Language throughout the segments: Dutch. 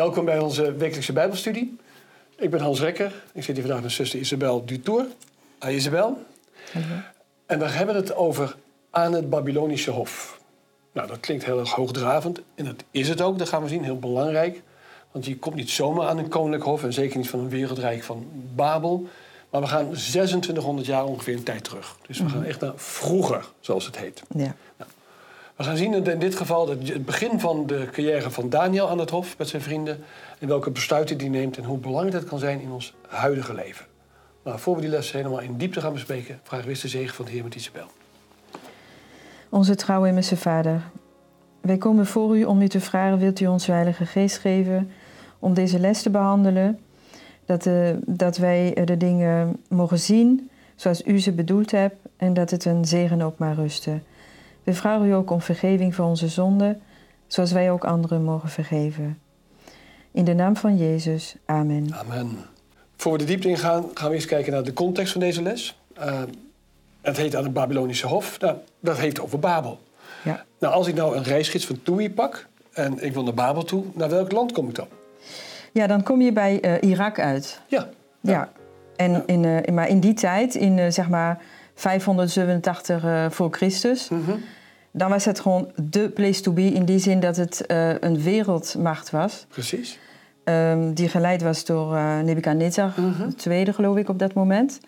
Welkom bij onze wekelijkse Bijbelstudie. Ik ben Hans Rekker. Ik zit hier vandaag met zuster Isabel Dutour. Hi Isabel. En we hebben het over aan het Babylonische Hof. Nou, dat klinkt heel erg hoogdravend. En dat is het ook, dat gaan we zien, heel belangrijk. Want je komt niet zomaar aan een koninklijk hof... en zeker niet van een wereldrijk van Babel. Maar we gaan 2600 jaar ongeveer in tijd terug. Dus we gaan echt naar vroeger, zoals het heet. Ja. We gaan zien in dit geval het begin van de carrière van Daniel aan het hof met zijn vrienden. En welke besluiten die neemt en hoe belangrijk dat kan zijn in ons huidige leven. Maar voor we die les helemaal in diepte gaan bespreken, vragen we de zegen van de Heer met Isabel. Onze trouwe hemelse Vader, wij komen voor u om u te vragen, wilt u ons Heilige Geest geven om deze les te behandelen? Dat, uh, dat wij de dingen mogen zien zoals u ze bedoeld hebt en dat het een zegen op maar rusten. We vragen u ook om vergeving voor onze zonden, zoals wij ook anderen mogen vergeven. In de naam van Jezus, amen. Amen. Voor we de diepte ingaan, gaan we eerst kijken naar de context van deze les. Uh, het heet aan het Babylonische Hof. Nou, dat heeft over Babel. Ja. Nou, als ik nou een reisgids van TUI pak en ik wil naar Babel toe, naar welk land kom ik dan? Ja, dan kom je bij uh, Irak uit. Ja. Ja. En Ja. In, uh, maar in die tijd, in zeg maar 587 uh, voor Christus, Mhm. Dan was het gewoon de place to be in die zin dat het uh, een wereldmacht was. Precies. Um, die geleid was door uh, Nebuchadnezzar, Mhm. de tweede geloof ik op dat moment.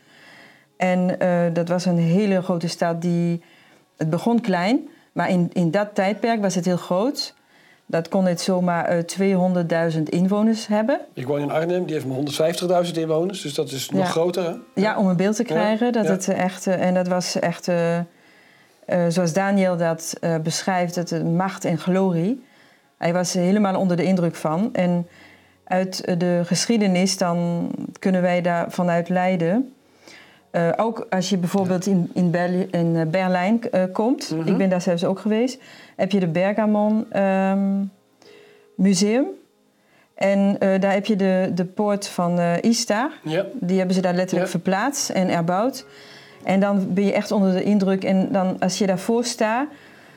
En uh, dat was een hele grote stad die... Het begon klein, maar in, in dat tijdperk was het heel groot. Dat kon het zomaar uh, 200.000 inwoners hebben. Ik woon in Arnhem, die heeft maar 150.000 inwoners, dus dat is nog Ja. groter. Hè? Ja, om een beeld te krijgen. Ja, Dat ja. het echt, eh, en dat was echt, eh, zoals Daniel dat eh, beschrijft, het eh, macht en glorie. Hij was er helemaal onder de indruk van. En uit de geschiedenis dan kunnen wij daar vanuit leiden. Ook als je bijvoorbeeld in, in, Berli- in Berlijn komt, Mhm. ik ben daar zelfs ook geweest, heb je de Bergamon ehm, Museum. En daar heb je de, de poort van eh Istar. Ja. Die hebben ze daar letterlijk Ja. verplaatst en erbouwd. En dan ben je echt onder de indruk. En dan, als je daarvoor staat,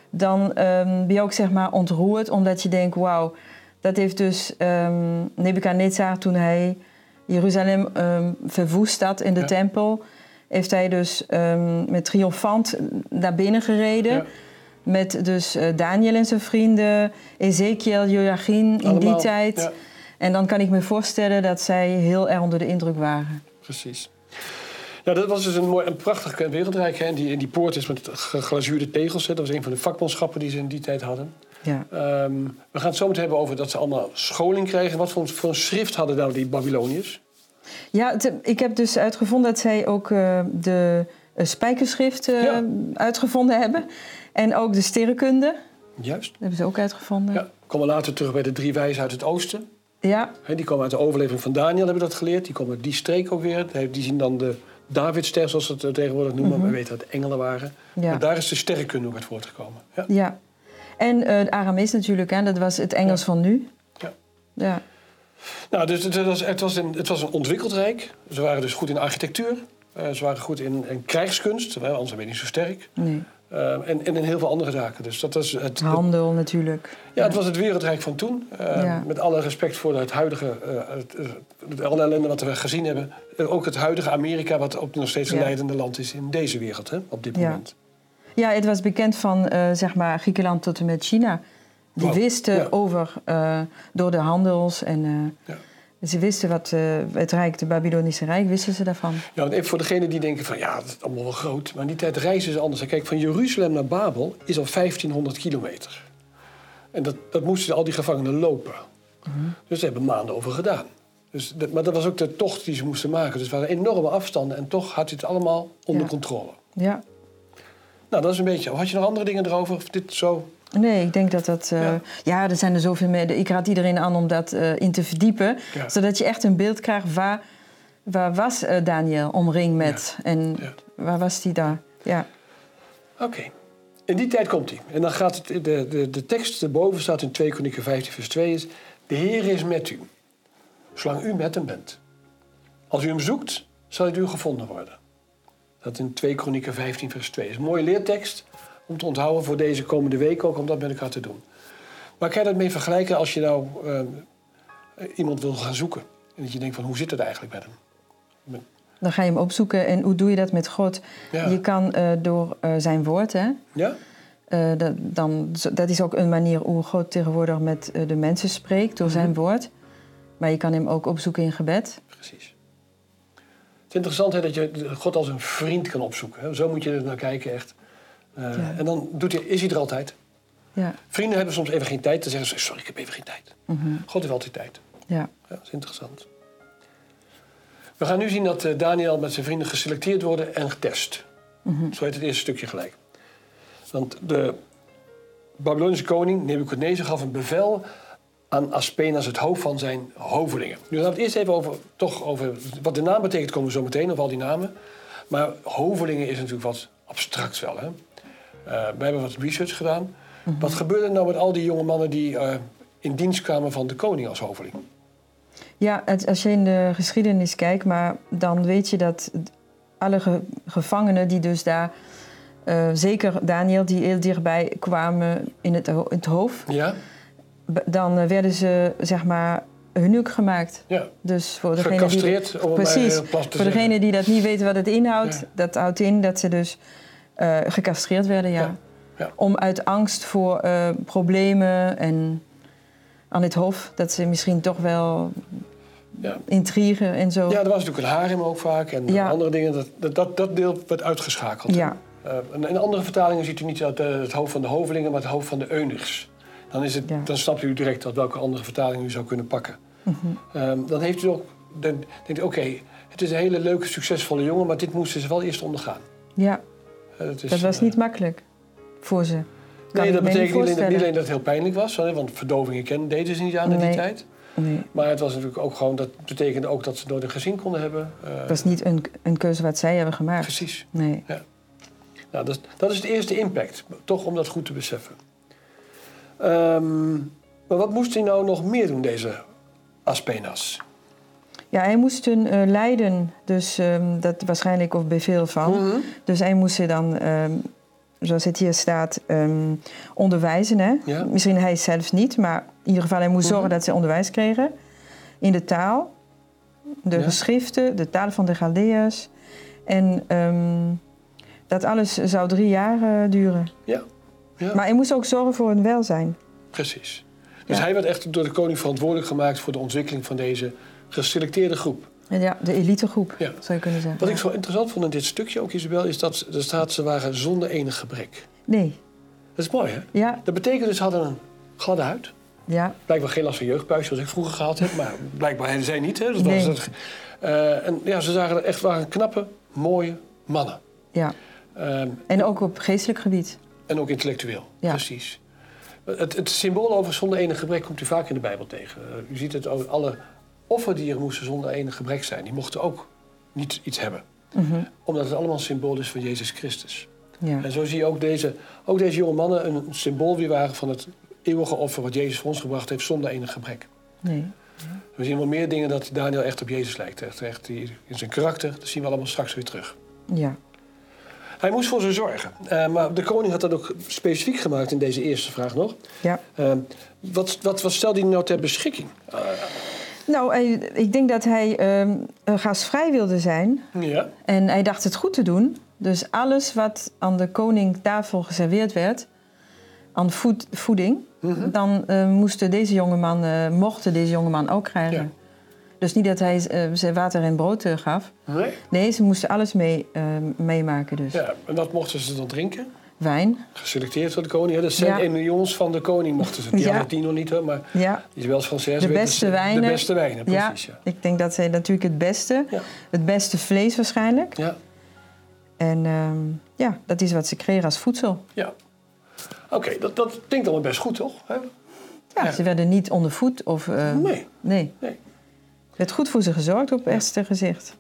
dan ehm, ben je ook zeg maar ontroerd. Omdat je denkt, wauw, dat heeft dus ehm Nebuchadnezzar toen hij Jeruzalem ehm, verwoest had in de Ja. tempel... heeft hij dus met triomfant naar binnen gereden... Ja. Met dus eh, Daniel en zijn vrienden, Ezekiel, Joachim in die tijd. ja. En dan kan ik me voorstellen dat zij heel erg onder de indruk waren. Precies. Nou, dat was dus een, mooi, een prachtig wereldrijk. Hè? En die, en die poort is met geglazuurde tegels. Hè? Dat was een van de vakmanschappen die ze in die tijd hadden. Ja. Ehm, we gaan het zo meteen hebben over dat ze allemaal scholing kregen. Wat voor, voor een schrift hadden nou die Babyloniërs? Ja, ik heb dus uitgevonden dat zij ook eh, de eh, spijkerschrift eh, Ja. uitgevonden hebben. En ook de sterrenkunde. Juist. Dat hebben ze ook uitgevonden. Ja. We komen later terug bij de drie wijzen uit het oosten. Ja, die komen uit de overleving van Daniel, hebben dat geleerd. Die komen uit die streek ook weer. Die zien dan de Davidster, zoals ze het tegenwoordig noemen. Maar we weten dat het engelen waren. Mhm. Ja. Maar daar is de sterrenkunde ook uit voortgekomen. Ja. ja. En eh het Aramees natuurlijk, hè, dat was het Engels van nu. Ja. Ja, Nou, dus het was, het, was een, het was een ontwikkeld rijk. Ze waren dus goed in architectuur. Eh, ze waren goed in, in krijgskunst. Anders ben je niet zo sterk. nee. Eh, en, en in heel veel andere zaken. Dus dat het, het- Handel natuurlijk. ja, het was het wereldrijk van toen. Eh, Ja. Met alle respect voor het huidige, eh, het, eh, het- alle ellende wat we gezien hebben. Eh, ook het huidige Amerika, wat ook nog steeds een Ja. leidende land is in deze wereld, hè, op dit Ja. moment. Ja, het was bekend van eh, zeg maar Griekenland tot en met China. Die wisten over, eh, door de handels en eh, Ja. Ze wisten wat eh, het Rijk, de Babylonische Rijk, wisten ze daarvan. Ja, want even voor degenen die denken van ja, dat is allemaal wel groot. Maar in die tijd reizen ze anders. Kijk, van Jeruzalem naar Babel is al 1500 kilometer. En dat, dat moesten al die gevangenen lopen. Dus ze hebben maanden over gedaan. Dus dat, maar dat was ook de tocht die ze moesten maken. Dus het waren enorme afstanden en toch had hij het allemaal onder Ja. controle. Ja. Nou, dat is een beetje. Had je nog andere dingen erover? Of dit zo? Nee, ik denk dat dat... eh, Ja. ja. er zijn er zoveel meer. Ik raad iedereen aan om dat eh, in te verdiepen. Ja. Zodat je echt een beeld krijgt waar, waar was eh, Daniel omringd met. En waar was hij daar? Ja. Oké. In die tijd komt hij. En dan gaat het, de, de, de tekst erboven staat in 2 Kronieken 15 vers 2 is... De Heer is met u, zolang u met hem bent. Als u hem zoekt, zal hij u gevonden worden. Dat in 2 Kronieken 15 vers 2 is een mooie leertekst om te onthouden voor deze komende week ook om dat met elkaar te doen. Maar kan je dat mee vergelijken als je nou eh, iemand wil gaan zoeken. En dat je denkt van hoe zit het eigenlijk met hem? Dan ga je hem opzoeken. En hoe doe je dat met God? Ja. Je kan eh, door eh, zijn woord, hè? Ja? Dat, dan, dat is ook een manier hoe God tegenwoordig met de mensen spreekt, door zijn Mhm. woord. Maar je kan hem ook opzoeken in gebed. Precies. Het is interessant hè, dat je God als een vriend kan opzoeken. Hè? Zo moet je er naar kijken echt. Eh, Ja. En dan doet hij, is hij er altijd. Ja. Vrienden hebben soms even geen tijd. Dan zeggen ze, sorry, ik heb even geen tijd. Mhm. God heeft altijd tijd. ja. Ja, dat is interessant. We gaan nu zien dat eh, Daniel met zijn vrienden geselecteerd worden en getest. Mhm. Zo heet het eerste stukje gelijk. Want de Babylonische koning Nebuchadnezzar gaf een bevel aan Aspenas, het hoofd van zijn hovelingen. Nu gaan we het eerst even over, toch over wat de naam betekent, komen we zo meteen, over al die namen. Maar hovelingen is natuurlijk wat abstract wel. Hè? Eh, we hebben wat research gedaan. Wat gebeurde er nou met al die jonge mannen die eh, in dienst kwamen van de koning als hoveling? Ja, het- als je in de geschiedenis kijkt, maar dan weet je dat alle ge- gevangenen die dus daar, eh, zeker Daniel, die heel dichtbij kwamen in het, in het hoofd, Ja? dan werden ze zeg maar hunuk gemaakt. Ja. Dus voor degene die, Precies. voor degene die dat niet weten wat het inhoudt, Ja. dat houdt in dat ze dus eh, gecastreerd werden, ja. Ja, ja. Om uit angst voor eh, problemen en aan het hof, dat ze misschien toch wel Ja. intrigen en zo. Ja, er was natuurlijk een harem ook vaak en andere dingen. Dat, dat- dat, dat deel werd uitgeschakeld. Ja. En in andere vertalingen ziet u niet het, eh, het hoofd van de hovelingen, maar het hoofd van de eunigs. Dan, is het, dan snapt u direct dat welke andere vertaling u zou kunnen pakken. Mhm. Ehm, dan heeft u ook, dan denkt u, oké, het is een hele leuke, succesvolle jongen, maar dit moesten ze wel eerst ondergaan. Ja, Is, dat was eh, niet makkelijk voor ze. Kan Nee, dat betekent niet niet alleen dat het heel pijnlijk was, want verdovingen kennen deden ze niet aan in die tijd. Nee, Maar het was natuurlijk ook gewoon, dat betekende ook dat ze nooit een gezin konden hebben. Eh, dat was niet een, een keuze wat zij hebben gemaakt. Precies. Nee. Nou, dat, is- dat is het eerste impact, toch om dat goed te beseffen. Ehm, maar wat moest hij nou nog meer doen, deze Aspenas? Ja, hij moest hun eh, leiden, dus ehm, dat waarschijnlijk op bevel van. Mhm. Dus hij moest ze dan, ehm, zoals het hier staat, ehm, onderwijzen. Hè? Ja. Misschien hij zelfs niet, maar in ieder geval hij moest Mhm. zorgen dat ze onderwijs kregen. In de taal, de Ja. geschriften, de taal van de Galdeërs. En dat alles zou drie jaar duren. Ja. Ja. Maar hij moest ook zorgen voor hun welzijn. Precies. Dus hij werd echt door de koning verantwoordelijk gemaakt voor de ontwikkeling van deze geselecteerde groep. Ja, de elitegroep, Ja. zou je kunnen zeggen. Wat ik zo interessant vond in dit stukje ook, Isabel, is dat er staat ze waren zonder enig gebrek. Nee, Dat is mooi, hè? ja, Dat betekent dus ze hadden een gladde huid. ja, Blijkbaar geen last van jeugdpuist, zoals ik vroeger gehad heb. Maar blijkbaar zij niet. Hè? Dat Nee. het. Eh, en ja, ze zagen er echt waren knappe, mooie mannen. ja. Ehm, En ook op geestelijk gebied. en ook intellectueel. Ja. Precies. Het, het symbool over zonder enig gebrek komt u vaak in de Bijbel tegen. Eh, u ziet het ook, alle offerdieren moesten zonder enig gebrek zijn. Die mochten ook niet iets hebben. Mhm. Omdat het allemaal een symbool is van Jezus Christus. Ja. En zo zie je ook deze, ook deze jonge mannen een symbool weer waren van het eeuwige offer wat Jezus voor ons gebracht heeft zonder enig gebrek. Nee. We zien wel meer dingen dat Daniel echt op Jezus lijkt. Echt, echt die, in zijn karakter, dat zien we allemaal straks weer terug. Ja. Hij moest voor ze zorgen. Eh, maar de koning had dat ook specifiek gemaakt in deze eerste vraag nog. ja. Eh, wat, wat, wat stelde hij nou ter beschikking? Eh, Nou, ik denk dat hij ehm eh, gastvrij wilde zijn. ja, En hij dacht het goed te doen. Dus alles wat aan de koningtafel geserveerd werd, aan voed- voeding, Mhm. dan eh, moesten deze jongeman, eh mochten deze jongeman ook krijgen. Ja. Dus niet dat hij ze water en brood gaf. nee. Nee, ze moesten alles mee, meemaken. Dus ja, en wat mochten ze dan drinken? Wijn. Geselecteerd door de koning. Hè? De cent Ja. en millions van de koning mochten ze. Die Ja. hadden die nog niet, hoor, maar Ja, Isabels van Zes De beste wijnen. De beste wijnen, ja, precies. Ja. ik denk dat zij natuurlijk het beste, Ja. het beste vlees waarschijnlijk. ja. En ehm, ja, dat is wat ze kregen als voedsel. ja. Oké, dat, dat klinkt allemaal best goed, toch? Hè? Ja, Ja. ze werden niet ondervoed of... eh, Nee. Nee. Nee. Er werd goed voor ze gezorgd op eerste gezicht.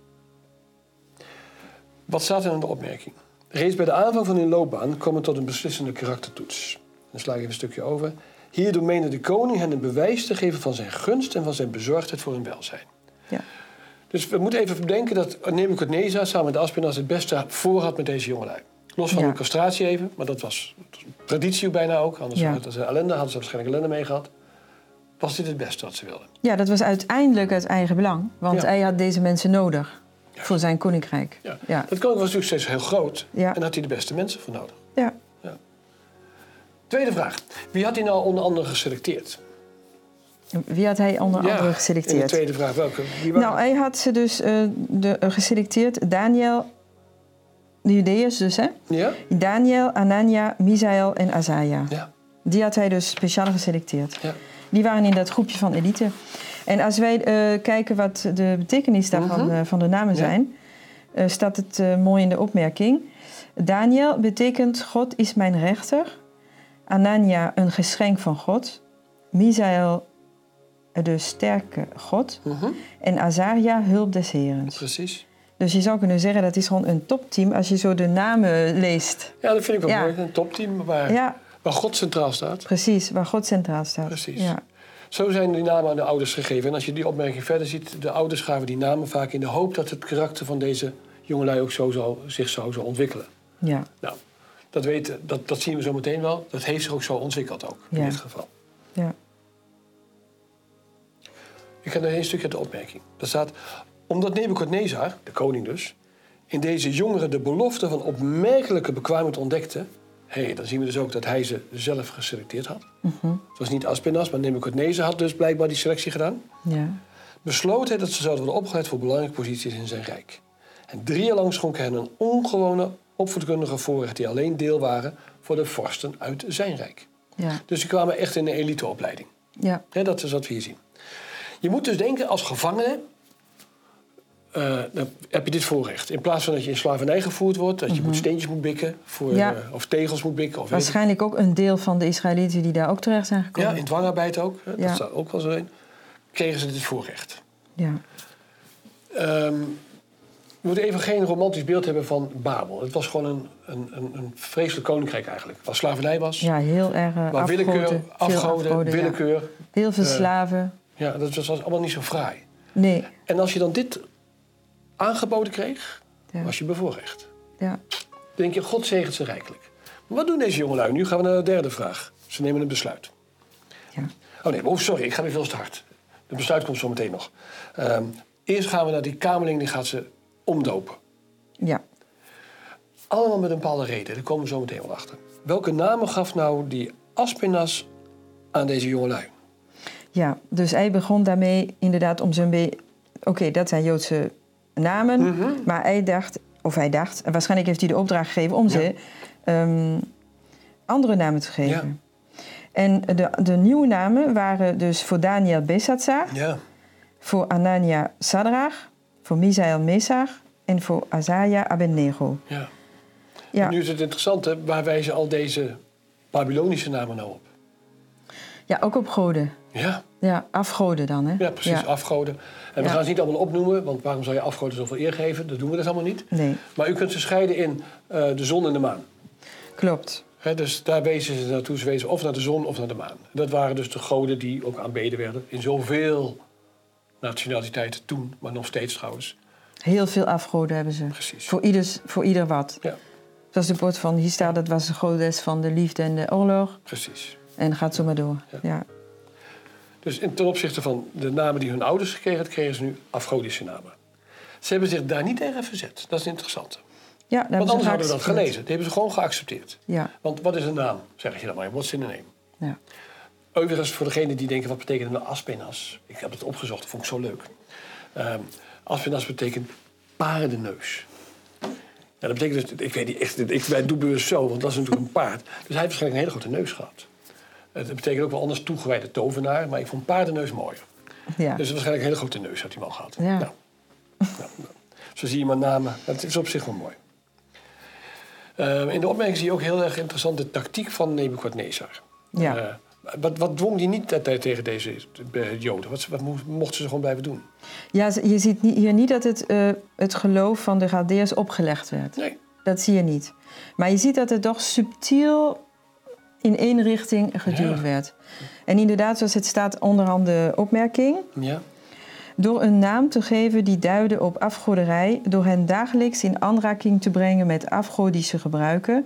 Wat staat er in de opmerking? Reeds bij de aanvang van hun loopbaan het tot een beslissende karaktertoets. Dan sla ik even een stukje over. Hierdoor meende de koning hen een bewijs te geven van zijn gunst en van zijn bezorgdheid voor hun welzijn. Ja. Dus we moeten even bedenken dat Nebuchadnezzar samen met Aspinas het beste voor had met deze jongelui. Los van Ja. de castratie even, maar dat was traditie bijna ook. Anders Ja. hadden ze ellende, hadden ze waarschijnlijk ellende mee gehad. was dit het beste wat ze wilden. Ja, dat was uiteindelijk uit eigen belang. Want Ja. hij had deze mensen nodig voor zijn koninkrijk. Ja. Ja. Dat koninkrijk was natuurlijk steeds heel groot. En had hij de beste mensen voor nodig. Ja. Tweede vraag. Wie had hij nou onder andere geselecteerd? Wie had hij onder Ja, andere In de geselecteerd? tweede vraag welke? Wie Nou, hij had ze dus eh, de, eh, geselecteerd. Daniel, de Judeërs dus, hè? Ja? Daniel, Anania, Misael en Azaja. Ja. Die had hij dus speciaal geselecteerd. Ja. Die waren in dat groepje van elite. En als wij eh, kijken wat de betekenis daarvan Mhm. eh, van de namen zijn, eh, staat het mooi in de opmerking. Daniel betekent God is mijn rechter. Anania een geschenk van God. Misael de sterke God. Mhm. En Azaria hulp des Herens. Precies. Dus je zou kunnen zeggen dat is gewoon een topteam als je zo de namen leest. Ja, dat vind ik wel Ja. mooi. Een topteam waar, Ja, waar God centraal staat. precies, waar God centraal staat. Precies. Ja. Zo zijn die namen aan de ouders gegeven. En als je die opmerking verder ziet, de ouders gaven die namen vaak in de hoop dat het karakter van deze jongelui ook zo zou, zich zou zo ontwikkelen. ja. Nou, dat, weten, dat, dat zien we zo meteen wel. Dat heeft zich ook zo ontwikkeld ook, in dit geval. ja. Ik ga naar één stukje uit de opmerking. Daar staat, omdat Nebukadnezar, de koning dus, in deze jongeren de belofte van opmerkelijke bekwaamheid ontdekte... Hé, dan zien we dus ook dat hij ze zelf geselecteerd had. Mhm. Het was niet Aspenas, maar Nebukadnezar had dus blijkbaar die selectie gedaan. ja. besloot hij dat ze zouden worden opgeleid voor belangrijke posities in zijn rijk. En drie jaar lang schonk hij hen een ongewone opvoedkundige voorrecht die alleen deel waren voor de vorsten uit zijn rijk. ja. Dus die kwamen echt in een eliteopleiding. ja. Dat is wat we hier zien. Je moet dus denken als gevangene. Eh, dan heb je dit voorrecht. In plaats van dat je in slavernij gevoerd wordt, dat je moet steentjes moet bikken, voor, Mhm. Ja. eh, of tegels moet bikken. Of Waarschijnlijk ook een deel van de Israëlieten die daar ook terecht zijn gekomen. ja, in dwangarbeid ook. Hè, Ja. Dat staat ook wel zo in. Kregen ze dit voorrecht. Ja. Ehm, we moeten even geen romantisch beeld hebben van Babel. Het was gewoon een, een, een, een vreselijk koninkrijk eigenlijk. Waar slavernij was, ja, heel erg uh, waar willekeur, afgoden, ja. willekeur. Heel veel slaven. Ja, dat was, was allemaal niet zo fraai. Nee. En als je dan dit aangeboden kreeg, Ja. was je bevoorrecht. Ja. Denk je, God zegent ze rijkelijk. Maar wat doen deze jongelui? Nu gaan we naar de derde vraag. Ze nemen een besluit. Ja. Oh nee, oh sorry, ik ga weer veel te hard. Het besluit komt zo meteen nog. Ehm, eerst gaan we naar die kamerling, die gaat ze omdopen. ja. Allemaal met een bepaalde reden, daar komen we zo meteen wel achter. Welke namen gaf nou die Aspenas aan deze jongelui? Ja, dus hij begon daarmee inderdaad om zijn. Oké, dat zijn Joodse namen. Mhm. Maar hij dacht, of hij dacht... En waarschijnlijk heeft hij de opdracht gegeven om ze ehm, andere namen te geven. En de, de nieuwe namen waren dus voor Daniel Besatzar... Ja. voor Anania Sadrach... voor Misael Mesach en voor Azaja Abednego. ja. Ja, Nu is het interessante, waar wijzen al deze Babylonische namen nou op? ja ook op goden. Ja, Ja, afgoden dan, hè? ja precies, afgoden. En we gaan ze niet allemaal opnoemen, want waarom zou je afgoden zoveel eer geven? Dat doen we dus allemaal niet. Nee, Maar u kunt ze scheiden in eh, de zon en de maan. klopt. Dus daar wezen ze naartoe. Ze wezen of naar de zon of naar de maan. Dat waren dus de goden die ook aanbeden werden. In zoveel nationaliteiten toen, maar nog steeds trouwens. Heel veel afgoden hebben ze. Precies. Voor, ieders, voor ieder wat. Ja, Zoals de bord van hier staat, dat was de godes van de liefde en de oorlog. precies. En gaat zo maar door. Ja. Ja. Dus in, ten opzichte van de namen die hun ouders gekregen hadden, kregen ze nu afgodische namen. Ze hebben zich daar niet tegen verzet. Dat is interessant. Ja, Want ze anders hadden we dat gelezen. Die hebben ze gewoon geaccepteerd. Ja, Want wat is een naam? Zeg je dan maar. What's in a name? ja. Overigens, voor degenen die denken, wat betekent nou aspenas? Ik heb het opgezocht, dat vond ik zo leuk. Ehm aspenas betekent paardenneus. Ja, dat betekent dus, ik weet niet echt, ik, wij doen bewust zo, want dat is natuurlijk een paard. Dus hij heeft waarschijnlijk een hele grote neus gehad. Het betekent ook wel anders toegewijde tovenaar, maar ik vond paardenneus mooier. ja. Dus waarschijnlijk een hele grote neus had hij wel gehad. Ja. Nou, nou, nou. Zo zie je maar namen. Dat is op zich wel mooi. Ehm, in de opmerking zie je ook heel erg interessant de tactiek van Nebukadnezar. Ja. Eh, wat, wat dwong die niet te- tegen deze Joden? Wat, wat mo- mochten ze gewoon blijven doen? ja, je ziet hier niet dat het, eh, het geloof van de Galdeërs opgelegd werd. Nee. Dat zie je niet. Maar je ziet dat het toch subtiel in één richting geduwd Ja. werd. En inderdaad, zoals het staat onderaan de opmerking... Ja? door een naam te geven die duidde op afgoderij, door hen dagelijks in aanraking te brengen met afgodische gebruiken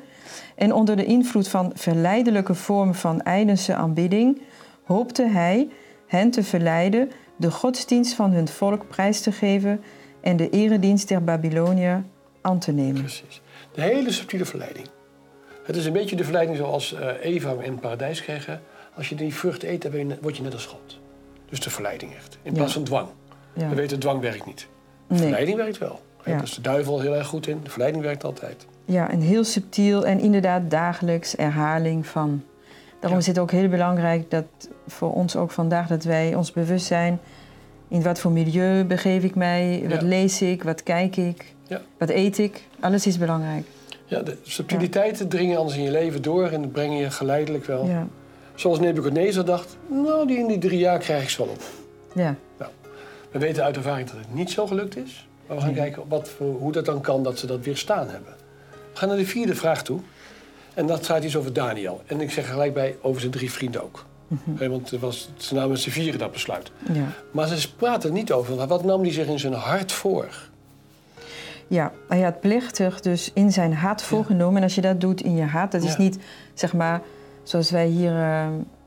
en onder de invloed van verleidelijke vormen van eindense aanbidding, hoopte hij hen te verleiden de godsdienst van hun volk prijs te geven en de eredienst der Babyloniër aan te nemen. Precies. De hele subtiele verleiding. Het is een beetje de verleiding zoals eh, Eva in het paradijs kreeg. hè. Als je die vrucht eet, dan word je net als God. Dus de verleiding echt. In plaats Ja. van dwang. Ja. We weten, dwang werkt niet. De Nee. verleiding werkt wel. Ja. Daar is de duivel heel erg goed in. De verleiding werkt altijd. Ja, en heel subtiel en inderdaad dagelijks herhaling van. Daarom is het ook heel belangrijk dat voor ons ook vandaag dat wij ons bewust zijn in wat voor milieu begeef ik mij, wat lees ik, wat kijk ik, wat eet ik. Alles is belangrijk. Ja, de subtiliteiten dringen anders in je leven door en brengen je geleidelijk wel. Ja. Zoals Nebuchadnezzar dacht, nou, die in die drie jaar krijg ik ze wel op. Ja. We weten uit ervaring dat het niet zo gelukt is. Maar we gaan Nee. kijken wat, hoe dat dan kan dat ze dat weerstaan hebben. We gaan naar de vierde vraag toe. En dat gaat iets over Daniel. En ik zeg er gelijk bij over zijn drie vrienden ook. Hè, Want het was, ze namen met z'n vieren dat besluit. Ja. Maar ze praten er niet over. Wat nam hij zich in zijn hart voor? Ja, hij had plechtig dus in zijn hart voorgenomen. En als je dat doet in je hart, dat is niet zeg maar zoals wij hier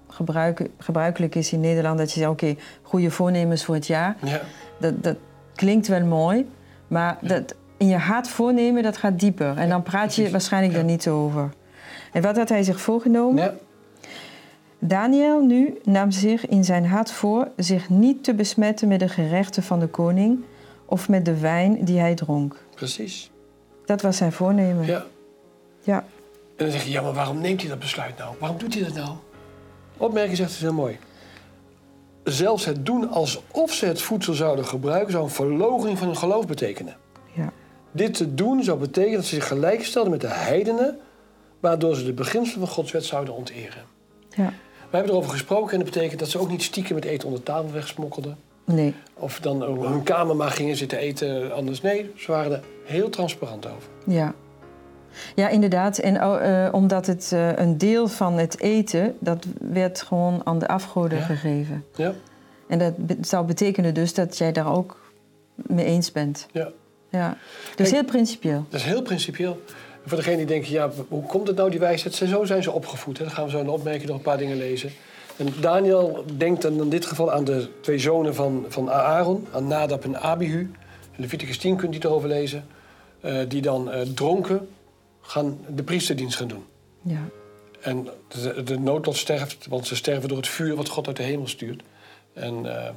gebruiken, gebruikelijk is in Nederland. Dat je zegt, oké, goede voornemens voor het jaar. Ja, dat, dat klinkt wel mooi, maar dat in je hart voornemen, dat gaat dieper. En dan praat je waarschijnlijk daar niet over. En wat had hij zich voorgenomen? ja, Daniel nu nam zich in zijn hart voor zich niet te besmetten met de gerechten van de koning of met de wijn die hij dronk. precies. Dat was zijn voornemen. Ja. Ja. En dan zeg je, ja, maar waarom neemt hij dat besluit nou? Waarom doet hij dat nou? Opmerking zegt het heel mooi. Zelfs het doen alsof ze het voedsel zouden gebruiken... zou een verloochening van hun geloof betekenen. ja. Dit te doen zou betekenen dat ze zich gelijk stelden met de heidenen... waardoor ze de beginselen van Gods wet zouden onteren. ja. We hebben erover gesproken en dat betekent dat ze ook niet stiekem met eten onder tafel wegsmokkelden. Nee. Of dan op hun kamer maar gingen zitten eten anders. Nee, ze waren er heel transparant over. Ja. Ja, inderdaad. En oh, eh, omdat het eh, een deel van het eten, dat werd gewoon aan de afgoden Ja. gegeven. Ja, En dat be- zou betekenen dus dat jij daar ook mee eens bent. ja. Ja. Dus Kijk- heel principieel. Dat is heel principieel. En voor degenen die denken, ja, hoe komt het nou die wijsheid? Zo zijn ze opgevoed. Hè? Dan gaan we zo de opmerking nog een paar dingen lezen. En Daniel denkt dan in dit geval aan de twee zonen van, van Aaron, aan Nadab en Abihu. In Leviticus 10 kunt u het erover lezen. eh, die dan eh, dronken gaan de priesterdienst gaan doen. Ja. En de, de noodlot sterft, want ze sterven door het vuur wat God uit de hemel stuurt. En eh,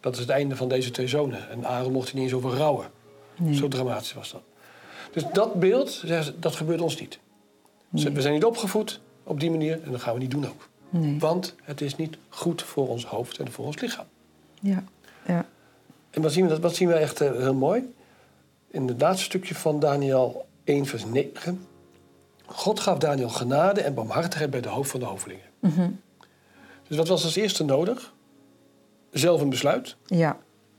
dat is het einde van deze twee zonen. En Aaron mocht er niet eens over rouwen. Nee. Zo dramatisch was dat. Dus dat beeld, ze, dat gebeurt ons niet. Nee. We zijn niet opgevoed op die manier en dat gaan we niet doen ook. Nee. Want het is niet goed voor ons hoofd en voor ons lichaam. Ja. Ja. En wat zien we, dat- wat zien we echt eh, heel mooi? In het laatste stukje van Daniel 1, vers 9. God gaf Daniel genade en barmhartigheid bij de hoofd van de hovelingen. Mhm. Dus wat was als eerste nodig? Zelf een besluit. ja,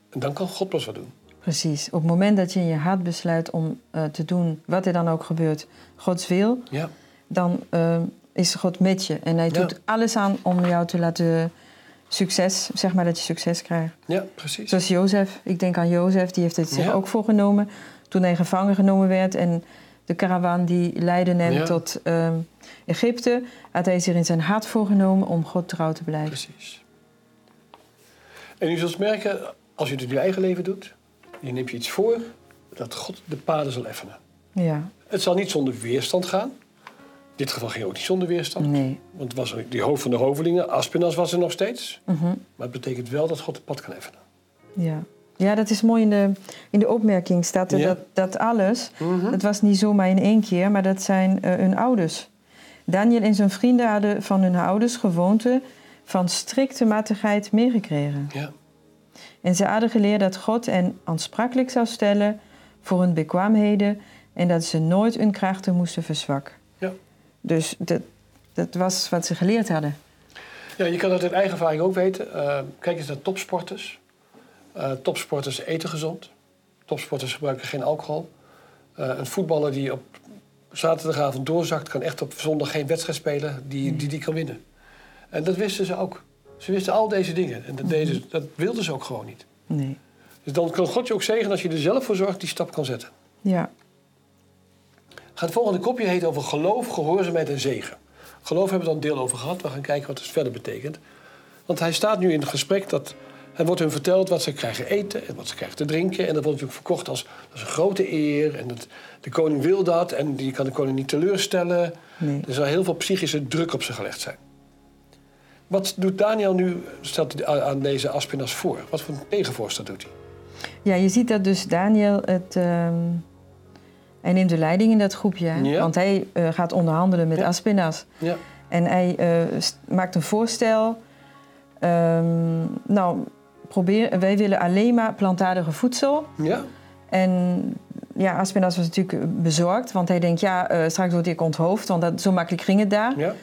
En dan kan God pas wat doen. precies. Op het moment dat je in je hart besluit om eh, te doen wat er dan ook gebeurt, Gods wil, Ja, dan eh, is God met je. En hij Ja. doet alles aan om jou te laten succes, zeg maar dat je succes krijgt. ja precies. Zoals Jozef. Ik denk aan Jozef, die heeft het zich Ja. ook voorgenomen toen hij gevangen genomen werd. En de karavaan die leidde hem Ja. tot ehm, Egypte, had hij zich in zijn hart voorgenomen om God trouw te blijven. Precies. En u zult merken, als u het in uw eigen leven doet, je neemt je iets voor, dat God de paden zal effenen. Ja, Het zal niet zonder weerstand gaan. In dit geval ging ook niet zonder weerstand. nee. Want was er- die hoofd van de hovelingen, Aspinas was er nog steeds. Mhm. Maar het betekent wel dat God het pad kan effenen. Ja. ja, dat is mooi in de, in de opmerking staat er Ja. dat, dat alles, Mhm. dat was niet zomaar in één keer, maar dat zijn eh, hun ouders. Daniel en zijn vrienden hadden van hun ouders gewoonte van strikte matigheid meegekregen. Ja, En ze hadden geleerd dat God hen aansprakelijk zou stellen voor hun bekwaamheden en dat ze nooit hun krachten moesten verzwakken. Dus dat, dat was wat ze geleerd hadden. ja je kan het uit eigen ervaring ook weten. Eh, kijk eens naar topsporters. Eh, topsporters eten gezond. Topsporters gebruiken geen alcohol. Eh, een voetballer die op zaterdagavond doorzakt... kan echt op zondag geen wedstrijd spelen die die, die kan winnen. En dat wisten ze ook. Ze wisten al deze dingen. En dat, deden, ze- dat wilden ze ook gewoon niet. Nee. Dus dan kan God je ook zeggen als je er zelf voor zorgt die stap kan zetten. Ja, Gaat het volgende kopje heet over geloof, gehoorzaamheid en zegen. Geloof hebben we dan een deel over gehad. We gaan kijken wat het verder betekent. Want hij staat nu in het gesprek dat... Er wordt hun verteld wat ze krijgen eten en wat ze krijgen te drinken. En dat wordt natuurlijk verkocht als dat is een grote eer. En dat, de koning wil dat en die kan de koning niet teleurstellen. Nee. Er zal heel veel psychische druk op ze gelegd zijn. Wat doet Daniel nu, stelt hij aan- aan deze Aspinas voor? Wat voor een tegenvoorstel doet hij? Ja, je ziet dat dus Daniel het. ehm, hij neemt de leiding in dat groepje. Ja. Want hij eh, gaat onderhandelen met Ja. Aspinas. Ja, En hij eh, maakt een voorstel. Ehm, nou, probeer, wij willen alleen maar plantaardige voedsel. ja, En ja, Aspinas was natuurlijk eh, bezorgd. Want hij denkt, ja, straks word ik onthoofd. Want dat, zo makkelijk ging het daar. ja.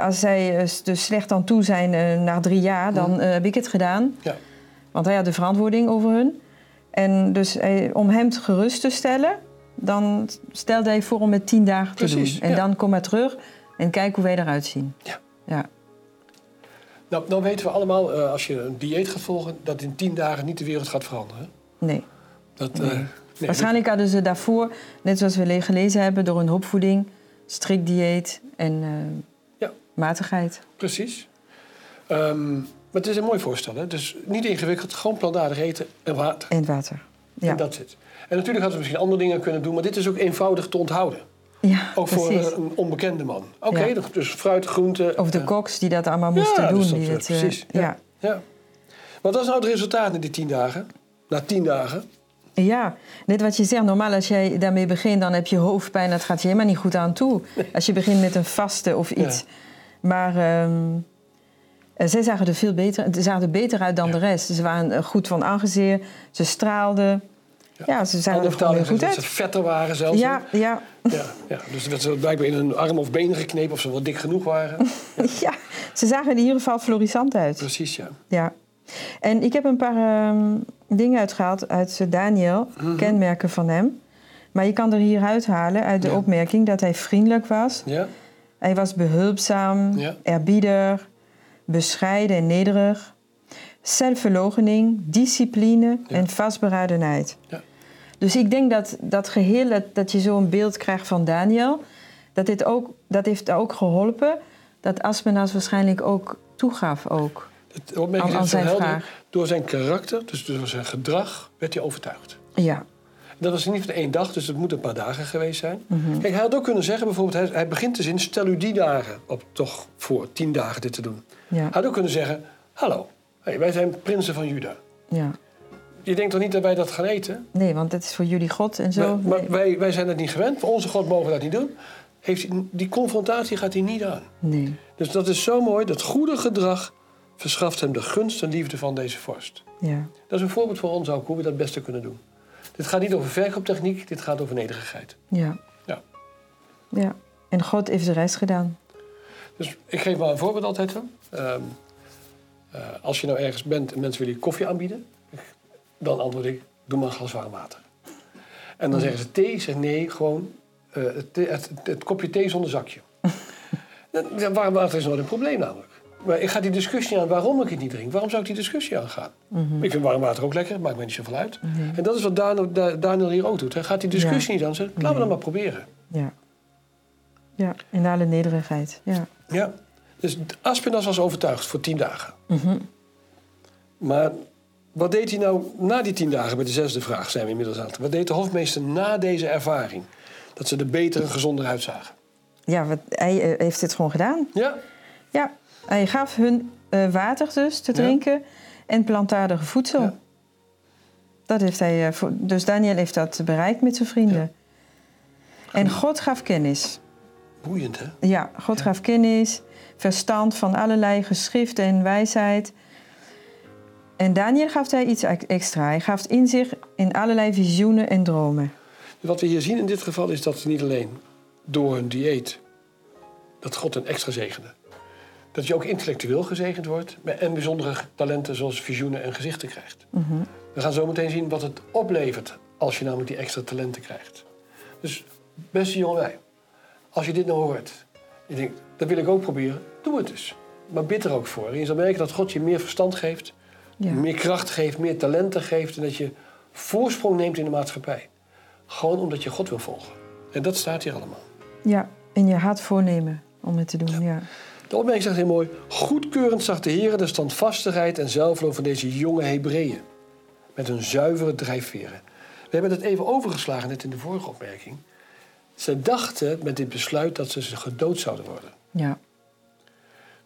Als zij dus slecht aan toe zijn na drie jaar, dan eh, heb ik het gedaan. Ja. Want hij had de verantwoording over hun. En dus om hem gerust te stellen, dan stelde hij voor om het tien dagen te doen. En ja. dan kom maar terug en kijk hoe wij eruit zien. Ja. ja. Nou, dan weten we allemaal, eh, als je een dieet gaat volgen, dat in tien dagen niet de wereld gaat veranderen. Nee. Dat, eh, Nee. nee, Waarschijnlijk hadden ze daarvoor, net zoals we le- gelezen hebben, door hun hulpvoeding, strikt dieet en eh, Ja. matigheid. Precies. Ehm, maar het is een mooi voorstel, hè? Dus niet ingewikkeld, gewoon plantaardig eten en water. En water. Ja, En dat zit. En natuurlijk hadden ze misschien andere dingen kunnen doen, maar dit is ook eenvoudig te onthouden. ja Ook voor precies. een onbekende man. Oké, Ja. dus fruit, groente. Of de koks die dat allemaal moesten Ja, doen. dus dat, die eh, het, precies, ja. ja. Ja. Wat was nou het resultaat na die tien dagen? Na tien dagen? Ja, net wat je zegt, normaal als jij daarmee begint, dan heb je hoofdpijn, dat gaat je helemaal niet goed aan toe. Als je begint met een vaste of iets. Maar eh, zij zagen er veel beter, zagen er beter uit dan de rest. Ze waren eh, goed van aangezicht, ze straalden. Ja, ze zagen Andere er vertalingen goed zeggen dat uit. ze vetter waren zelfs. Ja, ja, ja, ja. Dus er werd ze blijkbaar in hun arm of benen geknepen of ze wel dik genoeg waren. ja, ze zagen er in ieder geval florissant uit. Precies, ja. Ja. En ik heb een paar ehm, dingen uitgehaald uit Daniel, kenmerken van hem. Maar je kan er hier uithalen uit de Ja. opmerking dat hij vriendelijk was. Ja, Hij was behulpzaam, Ja. eerbiedig, bescheiden en nederig. Zelfverloochening, discipline Ja. en vastberadenheid. Ja. Dus ik denk dat dat geheel, dat, dat je zo'n beeld krijgt van Daniel... Dat, dit ook, dat heeft ook geholpen dat Aspenas waarschijnlijk ook toegaf ook. het opmerking Aan- zijn helder. vraag. Door zijn karakter, dus door zijn gedrag, werd hij overtuigd. Ja, Dat was niet van één dag, dus het moet een paar dagen geweest zijn. Mhm. Kijk, hij had ook kunnen zeggen, bijvoorbeeld, hij, hij begint de zin... stel u die dagen op toch voor tien dagen dit te doen. ja, Hij had ook kunnen zeggen, hallo, hey, wij zijn prinsen van Juda. ja. Je denkt toch niet dat wij dat gaan eten? Nee, want het is voor jullie God en zo. Maar, maar Nee. wij, wij zijn dat niet gewend. Voor onze God mogen we dat niet doen. Heeft, die confrontatie gaat hij niet aan. nee. Dus dat is zo mooi. Dat goede gedrag verschaft hem de gunst en liefde van deze vorst. Ja, Dat is een voorbeeld voor ons ook, hoe we dat beste kunnen doen. Dit gaat niet over verkooptechniek, dit gaat over nederigheid. ja. Ja. Ja. En God heeft de rest gedaan. Dus ik geef maar een voorbeeld altijd. Hè. Eh, als je nou ergens bent en mensen willen je koffie aanbieden... dan antwoord ik, doe maar een glas warm water. En dan zeggen ze thee, ik zeg nee, gewoon eh, het, het, het, kopje thee zonder zakje. Warm water is nooit een probleem namelijk. Maar ik ga die discussie aan waarom ik het niet drink. Waarom zou ik die discussie aangaan? Ik vind warm water ook lekker, maakt mij niet zoveel uit. En dat is wat Daniel, Da- Daniel hier ook doet. Hij gaat die discussie niet aan. Zegt, laten we dat maar proberen. Ja. Ja, in alle nederigheid. Ja. Ja. Dus Aspinas was overtuigd voor tien dagen. Mhm. Maar wat deed hij nou na die tien dagen? Bij de zesde vraag zijn we inmiddels aan. Wat deed de hofmeester na deze ervaring? Dat ze er beter en gezonder uitzagen. Ja, wat, hij eh, heeft dit gewoon gedaan. Ja, Ja, hij gaf hun eh, water dus te Ja. drinken en plantaardige voedsel. Ja. Dat heeft hij, eh, voor- dus Daniel heeft dat bereikt met zijn vrienden. En God gaf kennis. Boeiend hè? Ja, God gaf kennis, verstand van allerlei geschriften en wijsheid. En Daniel gaf hij iets ex- extra. Hij gaf inzicht in allerlei visioenen en dromen. Wat we hier zien in dit geval is dat niet alleen door hun dieet... dat God een extra zegende. Dat je ook intellectueel gezegend wordt... en bijzondere talenten zoals visioenen en gezichten krijgt. We gaan zo meteen zien wat het oplevert als je namelijk die extra talenten krijgt. Dus beste jongelui, als je dit nou hoort... je denkt, dat wil ik ook proberen, doe het dus. Maar bid er ook voor. En je zal merken dat God je meer verstand geeft... Ja. meer kracht geeft, meer talenten geeft... en dat je voorsprong neemt in de maatschappij. Gewoon omdat je God wil volgen. En dat staat hier allemaal. Ja, in je hart voornemen om het te doen. Ja. De opmerking zegt heel mooi: Goedkeurend zag de Heer de standvastigheid en zelfloon van deze jonge Hebreeën. Met hun zuivere drijfveren. We hebben het even overgeslagen net in de vorige opmerking. Ze dachten met dit besluit dat ze gedood zouden worden. Ja.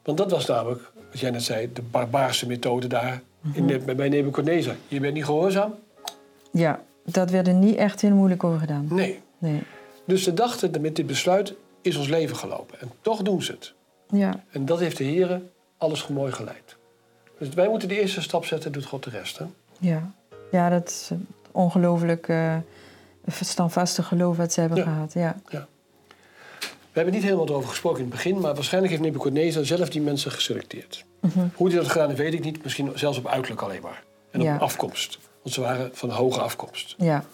Want dat was namelijk, wat jij net zei, de barbaarse methode daar in de, bij Nebuchadnezzar. Je bent niet gehoorzaam? Ja, dat werd er niet echt heel moeilijk over gedaan. Nee. Nee. Dus ze dachten dat met dit besluit is ons leven gelopen. En toch doen ze het. Ja, En dat heeft de Heer alles mooi geleid. Dus wij moeten de eerste stap zetten, doet God de rest. Hè? ja. ja dat is ongelooflijk eh standvastig geloof wat ze hebben Ja. gehad. Ja. We hebben niet helemaal erover gesproken in het begin, maar waarschijnlijk heeft Nebuchadnezzar zelf die mensen geselecteerd. Mhm. Hoe hij dat gedaan heeft, weet ik niet. Misschien zelfs op uiterlijk alleen maar. En Ja. op afkomst. Want ze waren van hoge afkomst. Ja.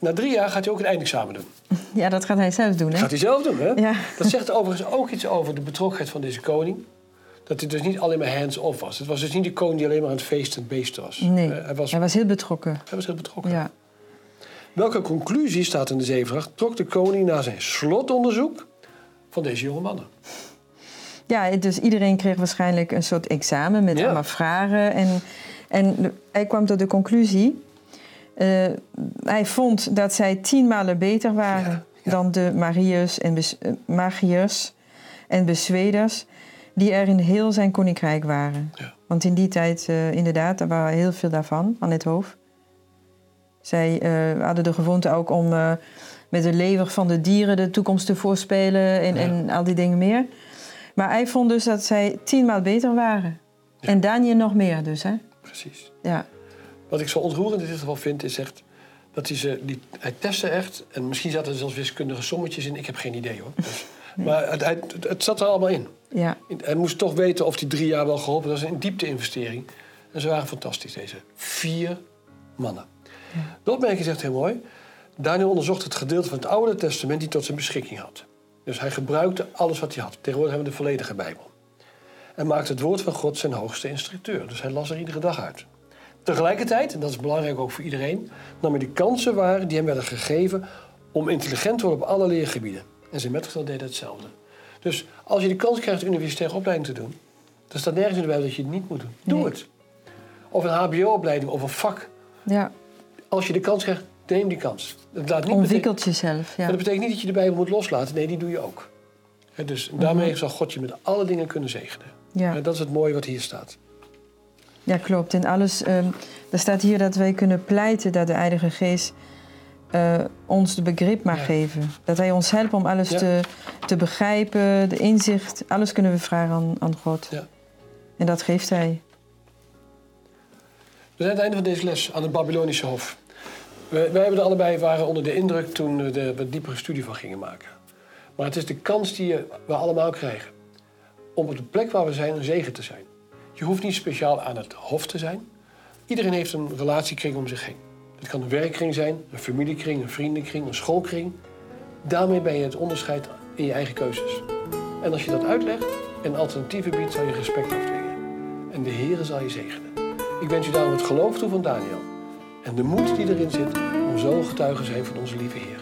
Na drie jaar gaat hij ook een eindexamen doen. ja, dat gaat hij zelf doen, Dat hè? gaat hij zelf doen, hè? Ja. Dat zegt overigens ook iets over de betrokkenheid van deze koning. Dat hij dus niet alleen maar hands-off was. Het was dus niet de koning die alleen maar aan het feest en beesten was. Nee, Eh, hij, was hij was heel betrokken. hij was heel betrokken. Ja. Welke conclusie, staat in de zevendracht, trok de koning na zijn slotonderzoek van deze jonge mannen? Ja, dus iedereen kreeg waarschijnlijk een soort examen met Ja. allemaal vragen. En, en hij kwam tot de conclusie. eh, hij vond dat zij tien malen beter waren Ja, ja. dan de Mariërs en, bes, eh, magiërs en bezweders die er in heel zijn koninkrijk waren. Want in die tijd, eh, inderdaad, er waren heel veel daarvan aan het hoofd. Zij eh, hadden de gewoonte ook om eh, met de lever van de dieren de toekomst te voorspelen en, Ja. en al die dingen meer. Maar hij vond dus dat zij tienmaal beter waren. Ja. En Daniel nog meer dus, hè? Precies. Ja, Wat ik zo ontroerend in dit geval vind, is echt dat hij ze... Die, hij testte echt, en misschien zaten er zelfs wiskundige sommetjes in. Ik heb geen idee, hoor. Dus, Maar het, het zat er allemaal in. ja, Hij moest toch weten of die drie jaar wel geholpen was. Dat is een diepte-investering. En ze waren fantastisch, deze vier mannen. De opmerking zegt heel mooi. Daniel onderzocht het gedeelte van het Oude Testament die tot zijn beschikking had. Dus hij gebruikte alles wat hij had. Tegenwoordig hebben we de volledige Bijbel. En maakte het woord van God zijn hoogste instructeur. Dus hij las er iedere dag uit. Tegelijkertijd, en dat is belangrijk ook voor iedereen, nam hij de kansen waar die hem werden gegeven om intelligent te worden op alle leergebieden. En zijn metgezel deed hetzelfde. Dus als je de kans krijgt een universitaire opleiding te doen, dan staat nergens in de Bijbel dat je het niet moet doen. Doe Nee. het. Of een HBO-opleiding of een vak. ja. Als je de kans krijgt, neem die kans. Dat, laat niet Ontwikkelt jezelf, maar ja. dat betekent niet dat je de Bijbel moet loslaten. Nee, die doe je ook. Dus daarmee zal God je met alle dingen kunnen zegenen. Ja. En dat is het mooie wat hier staat. Ja, klopt. En alles, ehm, er staat hier dat wij kunnen pleiten dat de Heilige Geest eh, ons de begrip mag Ja. geven. Dat hij ons helpt om alles Ja. te, te begrijpen, de inzicht, alles kunnen we vragen aan, aan God. Ja. En dat geeft hij. We zijn aan het einde van deze les aan het Babylonische Hof. We, wij hebben er allebei waren onder de indruk toen we er wat diepere studie van gingen maken. Maar het is de kans die je- we allemaal krijgen. Om op de plek waar we zijn een zegen te zijn. Je hoeft niet speciaal aan het hof te zijn. Iedereen heeft een relatiekring om zich heen. Het kan een werkkring zijn, een familiekring, een vriendenkring, een schoolkring. Daarmee ben je het onderscheid in je eigen keuzes. En als je dat uitlegt en alternatieven biedt, zal je respect afdwingen. En de Heere zal je zegenen. Ik wens u daarom het geloof toe van Daniel. En de moed die erin zit om zo getuige te zijn van onze lieve Heer.